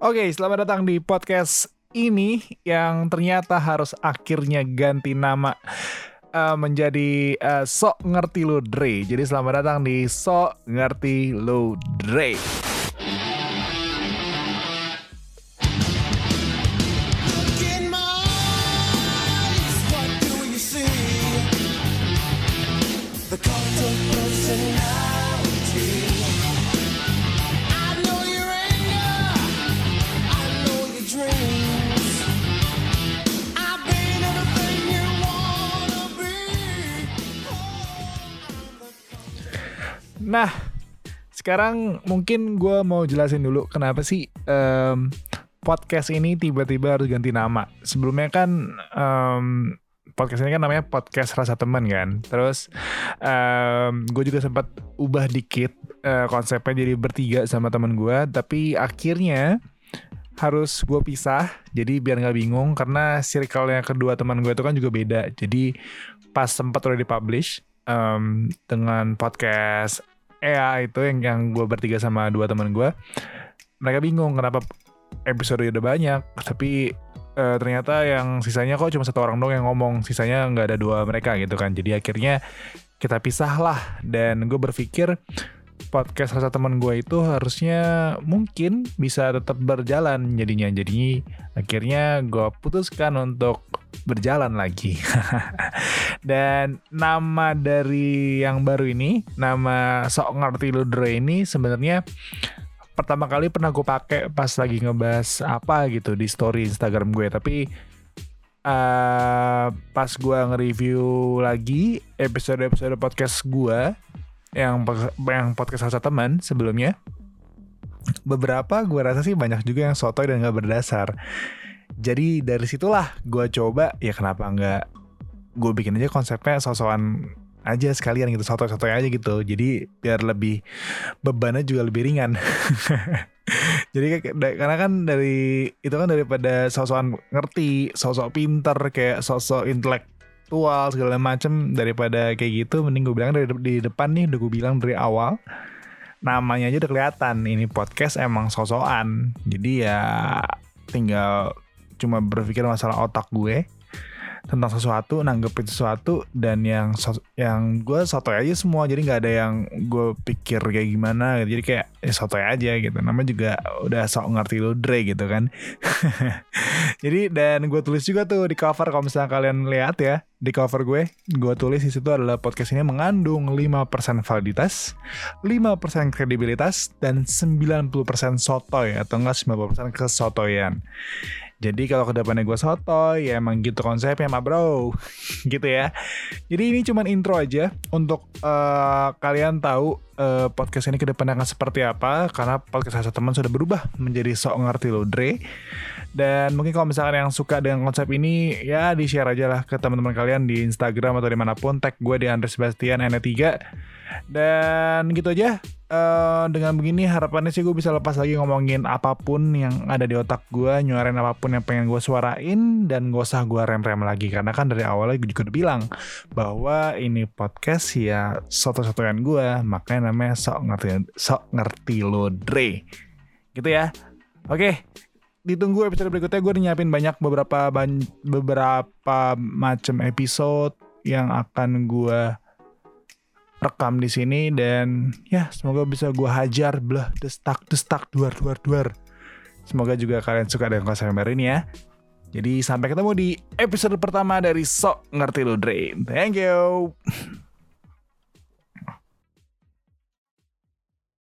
Oke, selamat datang di podcast ini yang ternyata harus akhirnya ganti nama uh, menjadi uh, Sok Ngerti Lo Dre. Jadi selamat datang di Sok Ngerti Lo Dre. Nah, sekarang mungkin gue mau jelasin dulu kenapa sih um, podcast ini tiba-tiba harus ganti nama. Sebelumnya kan um, podcast ini kan namanya podcast rasa teman kan. Terus um, gue juga sempat ubah dikit uh, konsepnya jadi bertiga sama teman gue. Tapi akhirnya harus gue pisah jadi biar nggak bingung karena circle yang kedua teman gue itu kan juga beda jadi pas sempat udah dipublish um, dengan podcast EA itu yang yang gue bertiga sama dua teman gue mereka bingung kenapa episode udah banyak tapi uh, ternyata yang sisanya kok cuma satu orang dong yang ngomong. Sisanya nggak ada dua mereka gitu kan. Jadi akhirnya kita pisah lah dan gue berpikir podcast rasa teman gue itu harusnya mungkin bisa tetap berjalan jadinya. Jadi akhirnya gue putuskan untuk berjalan lagi. Dan nama dari yang baru ini nama sok ngerti lu Dre ini sebenarnya pertama kali pernah gue pakai pas lagi ngebahas apa gitu di story Instagram gue. Tapi uh, pas gue nge-review lagi episode-episode podcast gue yang yang podcast rasa teman sebelumnya beberapa gue rasa sih banyak juga yang sotoy dan gak berdasar jadi dari situlah gue coba ya kenapa nggak gue bikin aja konsepnya sosokan aja sekalian gitu sotoy-sotoy aja gitu. Jadi biar lebih bebannya juga lebih ringan. Jadi karena kan dari itu kan daripada sosokan ngerti sosok pinter kayak sosok intelek intelektual segala macem daripada kayak gitu mending gue bilang dari di depan nih udah gue bilang dari awal namanya aja udah kelihatan ini podcast emang sosokan. Jadi ya tinggal cuma berpikir masalah otak gue tentang sesuatu nanggepin sesuatu dan yang yang gue sotoy aja semua. Jadi nggak ada yang gue pikir kayak gimana gitu. jadi kayak ya aja gitu. Namanya juga udah sok ngerti lo Dre gitu kan. Jadi dan gue tulis juga tuh di cover kalau misalnya kalian lihat ya di cover gue gue tulis di situ adalah podcast ini mengandung 5% validitas 5% kredibilitas dan 90% sotoy atau enggak 90% kesotoyan jadi kalau ke depannya gue soto, ya emang gitu konsepnya mah bro. gitu ya. Jadi ini cuman intro aja untuk uh, kalian tahu uh, podcast ini ke depannya akan seperti apa. Karena podcast Rasa Teman sudah berubah menjadi sok ngerti lo Dre. Dan mungkin kalau misalkan yang suka dengan konsep ini, ya di-share aja lah ke teman-teman kalian di Instagram atau di mana pun. Tag gue di Andre Sebastian N3. Dan gitu aja uh, dengan begini harapannya sih gue bisa lepas lagi ngomongin apa pun yang ada di otak gue, nyuarin apa pun yang pengen gue suarain dan gak usah gue rem-rem lagi karena kan dari awalnya gue juga udah bilang bahwa ini podcast ya soto-sotoan gue, makanya namanya sok ngerti sok ngerti lo Dre. Gitu ya. Oke, ditunggu episode berikutnya. Gue nyiapin banyak beberapa ban beberapa macam episode yang akan gue rekam di sini. Dan ya semoga bisa gue hajar. Belah destak destak duar duar duar. Semoga juga kalian suka dengan konsep baru ini ya. Jadi sampai ketemu di episode pertama dari Sok Ngerti Lo Drain. Thank you